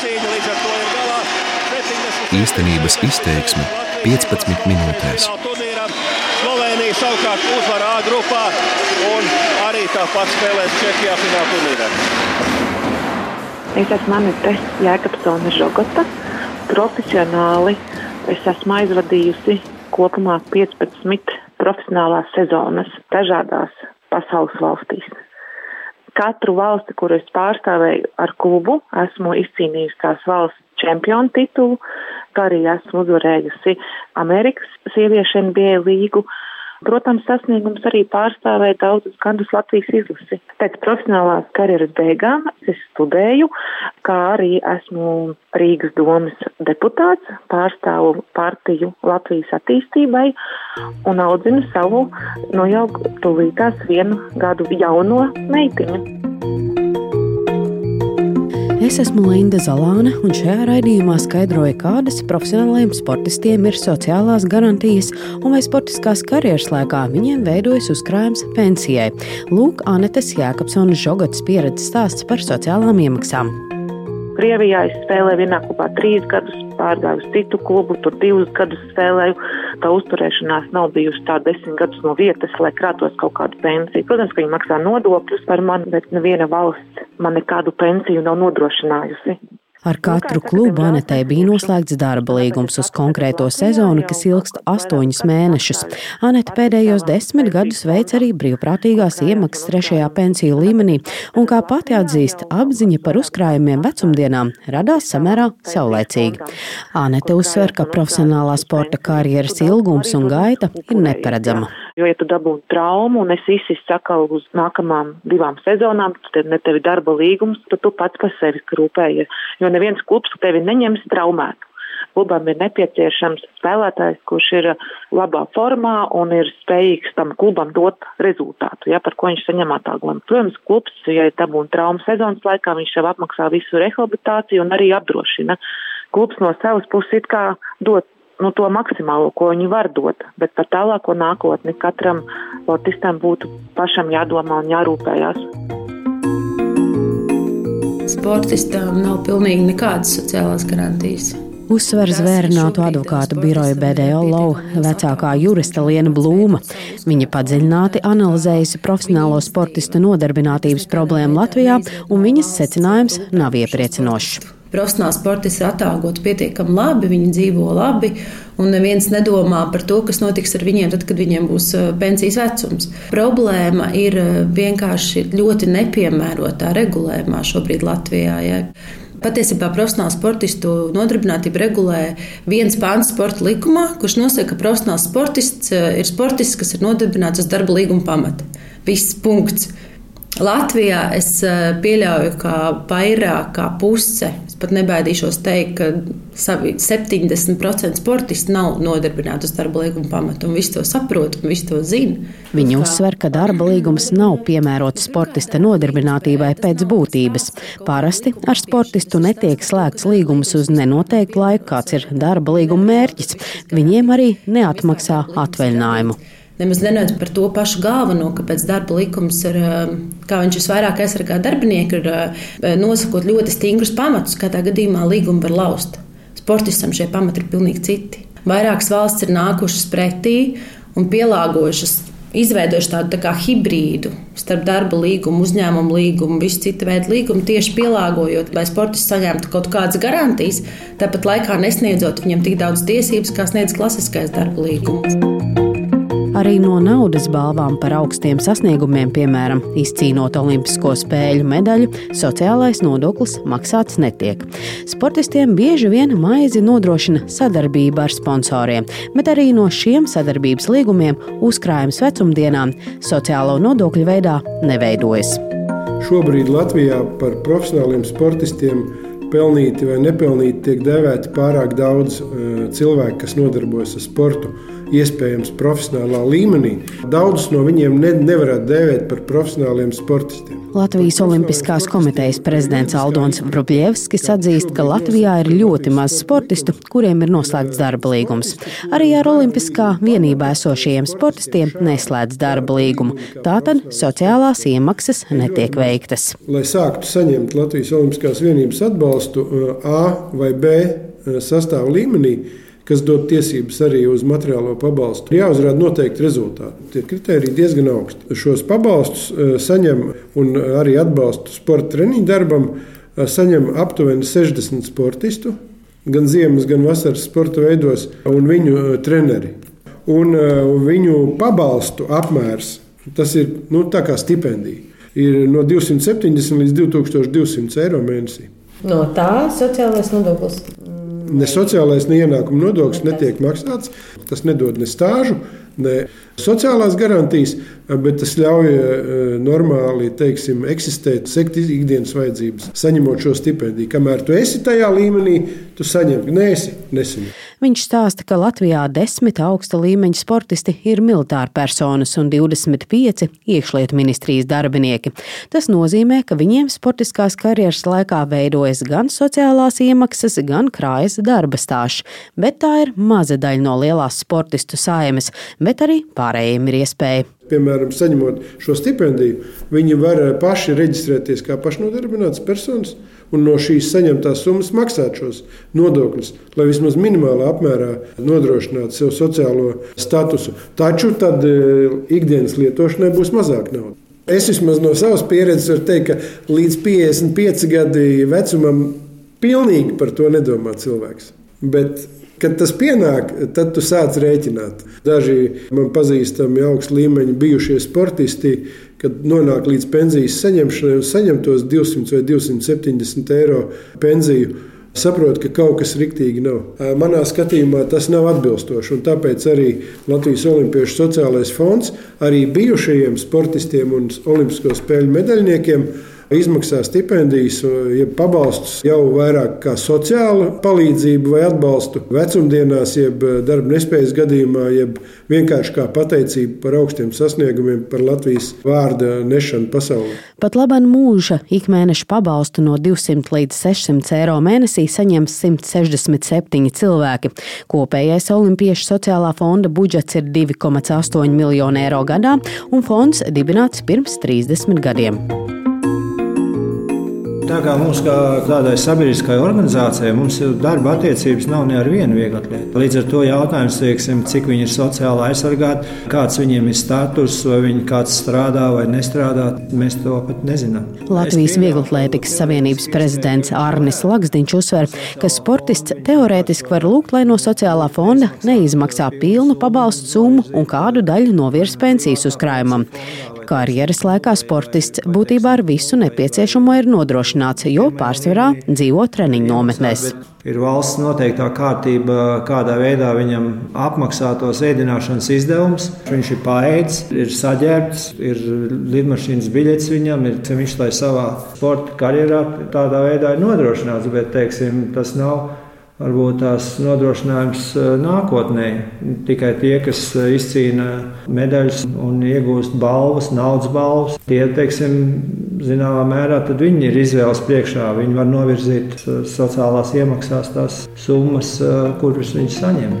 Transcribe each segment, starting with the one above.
cīņa līdz ar to ir galā. Īstenības izteiksme 15 minūtēs. Slovenija savukārt uzvar A grupā un arī tāpat spēlēs Čehijā fināla turnīrā. Es esmu Anita Jēkabsona Žogota. Profesionāli es esmu aizvadījusi kopumā 15 profesionālās sezonas dažādās pasaules valstīs. Katru valsti, kuru es pārstāvēju ar klubu, esmu izcīnījusi tās valsts čempionu titulu, kā arī esmu uzvarējusi Amerikas sieviešu NBA līgu. Protams, sasniegums arī pārstāvēja daudzus gadus Latvijas izlasi. Pēc profesionālās karjeras beigām es studēju, kā arī esmu Rīgas domas deputāts, pārstāvu partiju Latvijas attīstībai un audzinu savu, nu jau tūlītās vienu gadu jauno meitiņu. Es esmu Linda Zalāne, un šajā raidījumā skaidroju, kādas profesionālajiem sportistiem ir sociālās garantijas un vai sportiskās karjeras laikā viņiem veidojas uzkrājums pensijai. Lūk, Anetes Jēkabsonas Žogotas pieredzes stāsts par sociālām iemaksām. Krievijā es spēlēju vienā klubā trīs gadus, pārgāju uz citu klubu, tur divus gadus spēlēju. Tā uzturēšanās nav bijusi tā desmit gadus no vietas, lai krātos kaut kādu pensiju. Protams, ka viņi maksā nodokļus par mani, bet neviena valsts man nekādu pensiju nav nodrošinājusi. Ar katru klubu Anetei bija noslēgts darba līgums uz konkrēto sezonu, kas ilgst astoņus mēnešus. Anete pēdējos desmit gadus veic arī brīvprātīgās iemaksas trešajā pensiju līmenī, un kā pati atzīst, apziņa par uzkrājumiem vecumdienām radās samērā saulēcīgi. Anete uzsver, ka profesionālā sporta karjeras ilgums un gaita ir neparedzama. Jo, ja tu dabūji traumu un es izsistu atkal uz nākamām divām sezonām, tad ne tevi darba līgums, tad tu pats par sevi rūpējies. Jo neviens klubs tevi neņems traumētu. Klubam ir nepieciešams spēlētājs, kurš ir labā formā un ir spējīgs tam klubam dot rezultātu, ja, par ko viņš saņem atalgojumu. Protams, klubs, ja ir dabūna trauma sezonas laikā, viņš sev apmaksā visu rehabilitāciju un arī apdrošina. Klubs no savas puses it kā dod nu, to maksimālo, ko viņi var dot. Bet par tālāko nākotni katram sportistam būtu pašam jādomā un jārūpējās. Sportistam nav pilnīgi nekādas sociālās garantijas. Uzsver zvērinātu advokātu biroja BDO Lau vecākā jurista Liena Blūma. Viņa padziļināti analizējusi profesionālo sportistu nodarbinātības problēmu Latvijā, un viņas secinājums nav iepriecinošs profesionāli sportisti ir atalgoti pietiekami labi, viņi dzīvo labi, un neviens nedomā par to, kas notiks ar viņiem tad, kad viņiem būs uh, pensijas vecums. Problēma ir uh, vienkārši ļoti nepiemērotā regulējumā šobrīd Latvijā. Ja. Patiesībā profesionāla sportistu nodarbinātību regulē viens pāns sporta likumā, kurš nosaka, ka profesionāls sportists uh, ir sportists, kas ir nodarbināts uz darba līguma pamata. Viss punkts. Latvijā es pieļauju, ka vairāk kā puse pat nebaidīšos teikt, ka 70% sportisti nav nodarbināti uz darba līguma pamata. Visi to saprot, un visi to zina. Viņi uzsver, ka darba līgums nav piemērots sportista nodarbinātībai pēc būtības. Parasti ar sportistu netiek slēgts līgums uz nenoteiktu laiku, kāds ir darba līguma mērķis. Viņiem arī neatmaksā atvaļinājumu. Nemaz nerunājot par to pašu galveno, kāpēc darba likums ir, um, kā viņš visvairāk aizsargā darbinieku, ir uh, nosakot ļoti stingrus pamatus, kādā gadījumā līgumu var laust. Sportistam šie pamati ir pilnīgi citi. Vairākas valsts ir nākušas pretī un pielāgojušas izveidojuši tādu tā hibrīdu starp darba līgumu, uzņēmumu līgumu, visu citu veidu līgumu, tieši pielāgojot, lai sportists saņemtu kaut kādas garantijas, tāpat laikā nesniedzot viņam tik daudz tiesības, kā sniedz klasiskais darba līgums. Arī no naudas balvām par augstiem sasniegumiem, piemēram, izcīnot Olimpisko spēļu medaļu, sociālais nodoklis maksāts netiek. Sportistiem bieži vien maizi nodrošina sadarbība ar sponsoriem, bet arī no šiem sadarbības līgumiem uzkrājums vecumdienām sociālo nodokļu veidā neveidojas. Šobrīd Latvijā par profesionāliem sportistiem pelnīti vai nepelnīti tiek dēvēti pārāk daudz uh, cilvēku, kas nodarbojas ar sportu. Iespējams profesionālā līmenī. Daudzus no viņiem ne, nevarētu dēvēt par profesionāliem sportistiem. Latvijas Olimpiskās komitejas prezidents Aldons Brubļevskis atzīst, ka Latvijā ir ļoti maz sportistu, kuriem ir noslēgts darba līgums. Arī ar Olimpiskā vienībā esošajiem sportistiem neslēdz darba līgumu. Tātad sociālās iemaksas netiek veiktas. Lai sāktu saņemt Latvijas Olimpiskās vienības atbalstu A vai B sastāvu līmenī, kas dod tiesības arī uz materiālo pabalstu. Jāuzrāda noteikti rezultāti. Tie kriteriji diezgan augsti. Šos pabalstus e, saņem un arī atbalstu sporta treniņu darbam e, saņem aptuveni 60 sportistu, gan ziemas, gan vasaras sporta veidos, un viņu e, treneri. Un viņu pabalstu apmērs tas ir nu, tā kā stipendija. Ir no 270 līdz 2200 eiro mēnesī. No tā sociālais nodoklis Ne sociālais, ne ienākuma nodoklis netiek maksāts. Tas nedod ne stāžu, ne sociālās garantijas, bet tas ļauj eh, normāli teiksim, eksistēt, sekt ikdienas vajadzības, saņemot šo stipendiju. Kamēr tu esi tajā līmenī, tu saņem, nesi, nesaņem. Viņš stāsta, ka Latvijā desmit augsta līmeņa sportisti ir militāri personas un 25 iekšlietu ministrijas darbinieki. Tas nozīmē, ka viņiem sportiskās karjeras laikā veidojas gan sociālās iemaksas, gan krājas darba stāsts, bet tā ir maza daļa no lielās sportistu saimes, bet arī pārējiem ir iespēja piemēram, saņemot šo stipendiju, viņi var paši reģistrēties kā pašnodarbināts personas un no šīs saņemtās summas maksāt šos nodokļus, lai vismaz minimālā apmērā nodrošinātu sev sociālo statusu. Taču tad e, ikdienas lietošanai būs mazāk naudas. Es vismaz no savas pieredzes varu teikt, ka līdz 55 gadu vecumam pilnīgi par to nedomā cilvēks. Bet Kad tas pienāk, tad tu sāc rēķināt. Daži man pazīstami augsta līmeņa bijušie sportisti, kad nonāk līdz pensijas saņemšanai un saņem tos 200 vai 270 eiro pensiju. Saprotu, ka kaut kas riktīgi nav. Manā skatījumā tas nav atbilstoši. Tāpēc arī Latvijas Olimpiešu sociālais fonds arī bijušajiem sportistiem un Olimpisko spēļu medaļniekiem izmaksā stipendijas, jeb pabalstus jau vairāk kā sociālu palīdzību vai atbalstu vecumdienās, jeb darba nespējas gadījumā, jeb vienkārši kā pateicību par augstiem sasniegumiem, par Latvijas vārda nešanu pasaulē. Pat labam mūža ikmēneša pabalstu no 200 līdz 600 eiro mēnesī saņem 167 cilvēki. Kopējais Olimpiešu sociālā fonda budžets ir 2,8 miljoni eiro gadā, un fonds dibināts pirms 30 gadiem. Tā kā mums, kā tādai sabiedriskai organizācijai, mums darba attiecības nav ne ar vienu viegli atlietu. Līdz ar to jautājums, teiksim, cik viņi ir sociāli aizsargāti, kāds viņiem ir status, vai viņi kāds strādā vai nestrādā, mēs to pat nezinām. Latvijas Vieglatlētikas Savienības prezidents Arnis Laksdiņš uzsver, ka sportists teorētiski var lūgt, lai no sociālā fonda neizmaksā pilnu pabalstu summu un kādu daļu novirs pensijas uzkrājumam. Karjeras laikā sportists būtībā ar visu nepieciešamo ir nodrošināts, jo pārsvarā dzīvo treniņu nometnēs. Ir valsts noteiktā kārtība, kādā veidā viņam apmaksā tos ēdināšanas izdevumus. Viņš ir paēdis, ir saģērbts, ir lidmašīnas biļets viņam, ir viņš lai savā sporta karjerā tādā veidā ir nodrošināts, bet teiksim, tas nav varbūt tās nodrošinājums eh, nākotnē. Tikai tie, kas eh, izcīna medaļas un iegūst balvas, naudas balvas, tie, teiksim, zināmā mērā, tad viņi ir izvēles priekšā. Viņi var novirzīt eh, sociālās iemaksās tās summas, kuras viņi saņem.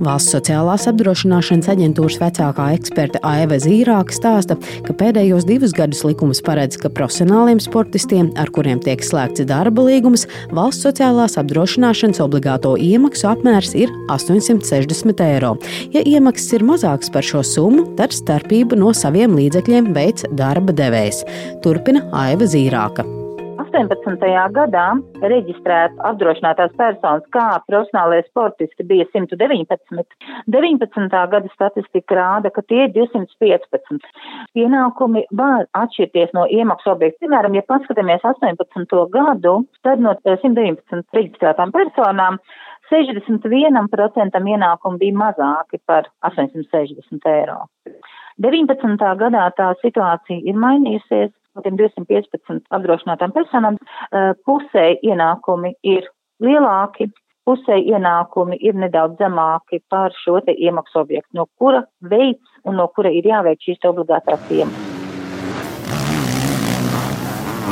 Valsts sociālās apdrošināšanas aģentūras vecākā eksperte Aiva Zīrāka stāsta, ka pēdējos divus gadus likums paredz, ka profesionāliem sportistiem, ar kuriem tiek slēgts darba līgums, valsts sociālās apdrošināšanas obligāto iemaksu apmērs ir 860 eiro. Ja iemaksas ir mazākas par šo summu, tad starpību no saviem līdzekļiem veids darba devējs. Turpina Aiva Zīrāka. 18. gadā reģistrēta apdrošinātās personas kā profesionālie sportisti bija 119. 19. gada statistika rāda, ka tie ir 215. Pienākumi var atšķirties no iemaksu objektu. Piemēram, ja paskatāmies 18. gadu, tad no 119 reģistrētām personām 61% ienākumi bija mazāki par 860 eiro. 19. gadā tā situācija ir mainījusies no tiem 215 apdrošinātām personām pusē ienākumi ir lielāki, pusē ienākumi ir nedaudz zemāki par šo te iemaksu objektu, no kura veids un no kura ir jāveic šīs obligātās iemaksas.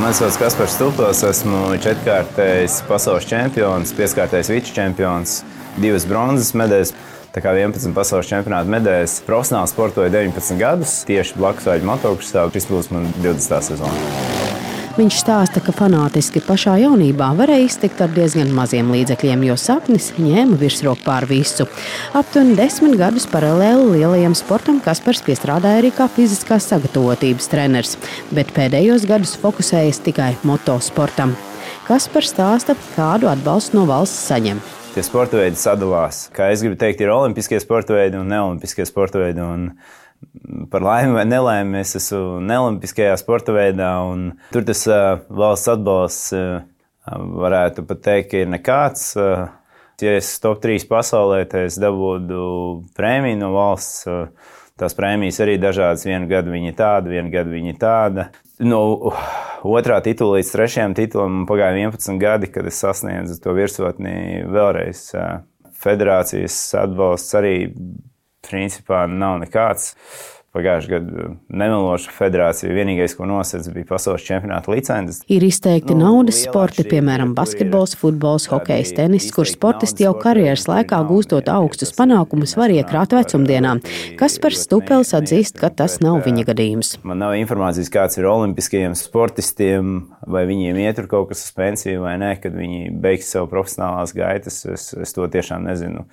Mani sauc Kaspars Stultos, esmu četrkārtais pasaules čempions, pieskārtais viču čempions, divas bronzas medaļas. Tā kā 11 pasaules čempionāta medaļas profesionāli sportoju 19 gadus, tieši blakus vaļu motokristā, šis būs man 20. sezona. Viņš stāsta, ka fanātiski pašā jaunībā varēja iztikt ar diezgan maziem līdzekļiem, jo sapnis ņēma virsroku pār visu. Aptuveni desmit gadus paralēli lielajam sportam Kaspars piestrādāja arī kā fiziskās sagatavotības treneris, bet pēdējos gadus fokusējas tikai motosportam. Kaspars stāsta, kādu atbalstu no valsts saņem. Tie sporta veidi sadalās. Kā es gribu teikt, ir olimpiskie sporta veidi un neolimpiskie sporta veidi. Un par laimi vai nelaimi es esmu neolimpiskajā sporta veidā, tur tas uh, valsts atbalsts uh, varētu pat teikt, ka ir nekāds. Uh, ja es top 3 pasaulē, tad es dabūtu prēmiju no valsts. Tās prēmijas arī dažādas. Vienu gadu viņa tāda, vienu gadu viņa tāda. No otrā titula līdz trešajam titulam pagāja 11 gadi, kad es sasniedzu to virsotni vēlreiz. Federācijas atbalsts arī principā nav nekāds. Pagājušajā gadā nemeloša federācija vienīgais, ko nosacīja, bija pasaules čempionāta licences. Ir izteikti nu, naudas sporti, piemēram, basketbols, futbols, hokejs, tenis, kur sportisti jau karjeras laikā gūstot augstus panākumus var iekrāt vecumdienā. Kaspars Stupels atzīst, ka tas nav viņa gadījums. Man nav informācijas, kāds ir olimpiskajiem sportistiem, vai viņiem ietur kaut kas uz pensiju vai nē, kad viņi beigs savu profesionālās gaitas. Es, es to tiešām nezinu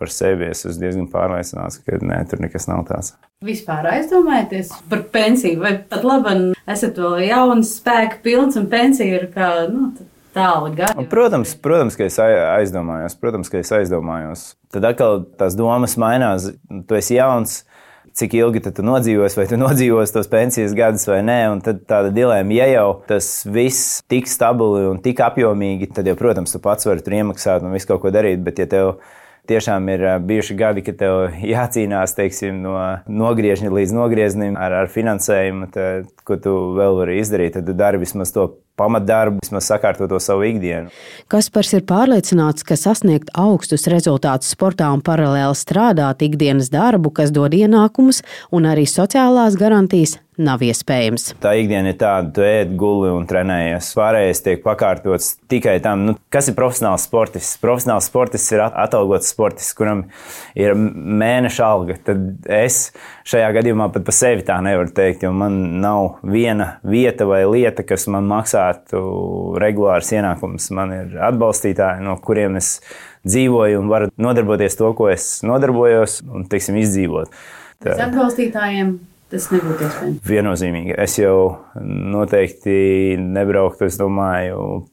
par sevi es esmu diezgan pārliecināts, ka nē, tur nekas nav tāds. Vispār aizdomājieties par pensiju, vai pat labi, esat vēl jauns, spēka pilns un pensija ir kā. Nu, Tālu. Protams, protams, ka es aizdomājos. Protams, ka es aizdomājos. Tad atkal tās domas mainās. Tu esi jauns, cik ilgi tu nodzīvos, vai tu nodzīvos tos pensijas gadus vai nē. Un tad tāda dilēma, ja jau tas viss tik stabili un tik apjomīgi, tad jau, protams, tu pats vari tur iemaksāt un visu kaut ko darīt. Bet, ja tev tiešām ir bijuši gadi, kad tev jācīnās teiksim, no nogriežņa līdz nogrieznim ar, ar finansējumu, tad, ko tu vēl vari izdarīt. Tad dari vismaz to pamatdarbu, vismaz sakārtot to savu ikdienu. Kaspars ir pārliecināts, ka sasniegt augstus rezultātus sportā un paralēli strādāt ikdienas darbu, kas dod ienākumus un arī sociālās garantijas, nav iespējams. Tā ikdiena ir tāda, tu ēd, guli un trenējies. Pārējais tiek pakārtots tikai tam, nu, kas ir profesionāls sportists. Profesionāls sportists ir atalgots sportists, kuram ir mēneša alga. Tad es šajā gadījumā pat par sevi tā nevaru teikt, jo man nav viena vieta vai lieta, kas man maksā maksātu regulārs ienākums. Man ir atbalstītāji, no kuriem es dzīvoju un varu nodarboties to, ko es nodarbojos, un teiksim, izdzīvot. Tā. Bez atbalstītājiem tas nebūtu iespējams. Viennozīmīgi. Es jau noteikti nebrauktu, es domāju,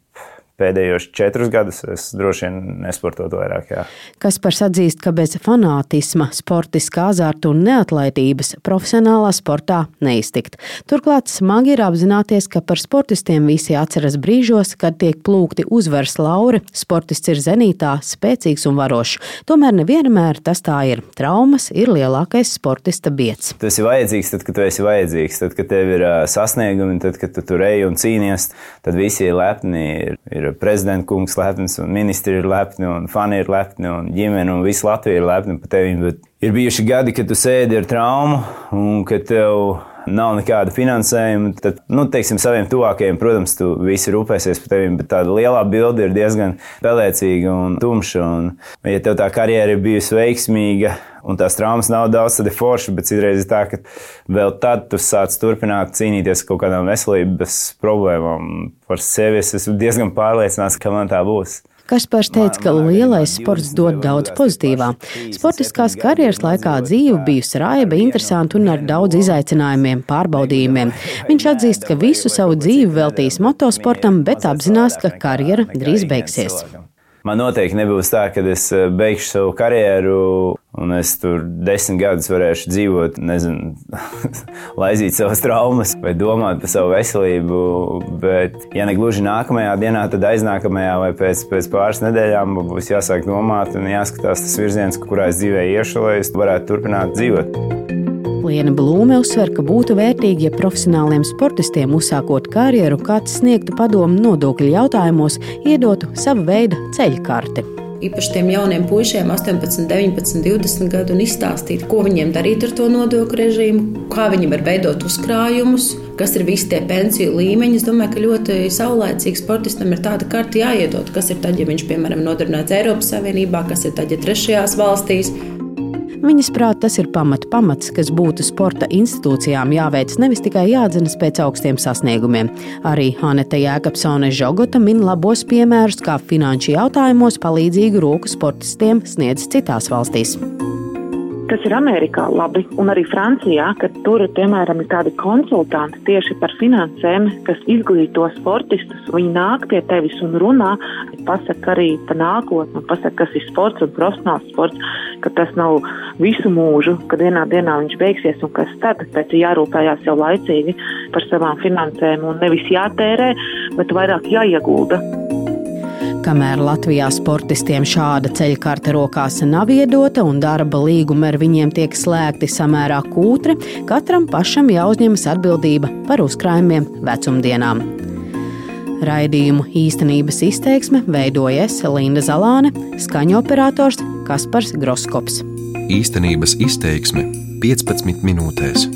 pēdējos četrus gadus es droši vien nesportotu vairāk. Jā. Kaspars atzīst, ka bez fanātisma, sportiskā azarta un neatlaidības profesionālā sportā neiztikt. Turklāt smagi ir apzināties, ka par sportistiem visi atceras brīžos, kad tiek plūgti uzvaras lauri, sportists ir zenītā, spēcīgs un varošs. Tomēr nevienmēr tas tā ir. Traumas ir lielākais sportista biets. Tas ir vajadzīgs tad, kad tu esi vajadzīgs, tad, kad tev ir sasniegumi, tad, kad tu tur ej un cīnies, tad visi ir lepni. Ir, ir ir prezidents kungs lepns, un ministri ir lepni, un fani ir lepni, un ģimene un visa Latvija ir lepni par tevi. Bet ir bijuši gadi, kad tu sēdi ar traumu, un kad tev nav nekāda finansējuma, tad, nu, teiksim, saviem tuvākajiem, protams, tu visi rūpēsies par tevi, bet tāda lielā bilde ir diezgan pelēcīga un tumša. Un, ja tev tā karjera ir bijusi veiksmīga, un tās traumas nav daudz, tad ir forši, bet citreiz ir tā, ka vēl tad tu sāc turpināt cīnīties ar kaut kādām veselības problēmām. Par sevi es esmu diezgan pārliecināts, ka man tā būs. Kaspars teica, ka lielais sports dod daudz pozitīvā. Sportiskās karjeras laikā dzīve bijusi raiba, interesanta un ar daudz izaicinājumiem, pārbaudījumiem. Viņš atzīst, ka visu savu dzīvi veltīs motosportam, bet apzinās, ka karjera drīz beigsies. Man noteikti nebūs tā, ka es eh, beigšu savu karjeru, un es tur desmit gadus varēšu dzīvot, nezinu, laizīt savas traumas vai domāt par savu veselību. Bet, ja ne gluži nākamajā dienā, tad aiznākamajā vai pēc, pēc pāris nedēļām būs jāsāk domāt un jāskatās tas virziens, kurā es dzīvēju iešu, lai es varētu turpināt dzīvot. Liena Blūme uzsver, ka būtu vērtīgi, ja profesionāliem sportistiem uzsākot karjeru, kāds sniegtu padomu nodokļu jautājumos, iedotu sava veida ceļkarti. īpaši tiem jauniem puišiem, 18, 19, 20 gadu, un izstāstīt, ko viņiem darīt ar to nodokļu režīmu, kā viņi var veidot uzkrājumus, kas ir visi tie pensiju līmeņi. Es domāju, ka ļoti saulēcīgi sportistam ir tāda karta jāiedod, kas ir tad, ja viņš, piemēram, nodarbināts Eiropas Savienībā, kas ir tad, ja trešajās valstīs. Viņas prāt, tas ir pamata pamats, kas būtu sporta institūcijām jāveic, nevis tikai jāatzinas pēc augstiem sasniegumiem. Arī Anete Jēkabsone Žogota min labos piemērus, kā finanšu jautājumos palīdzīgu roku sportistiem sniedz citās valstīs kas ir Amerikā labi, un arī Francijā, ka tur, piemēram, ir tādi konsultanti tieši par finansēm, kas izglīto sportistus. Viņi nāk pie tevis un runā, pasaka arī par nākotni, pasaka, kas ir sports un profesionāls sports, ka tas nav visu mūžu, ka vienā dienā viņš beigsies un kas tad, pēc jārūpējās jau laicīgi par savām finansēm un nevis jātērē, bet vairāk jāiegulda. Kamēr Latvijā sportistiem šāda ceļkarte rokās nav iedota un darba līgumi ar viņiem tiek slēgti samērā kūtri, katram pašam jāuzņemas atbildība par uzkrājumiem vecumdienām. Raidījumu īstenības izteiksme veidojas Linda Zalāne, skaņu operators Kaspars Groskops. Īstenības izteiksme 15 minūtēs.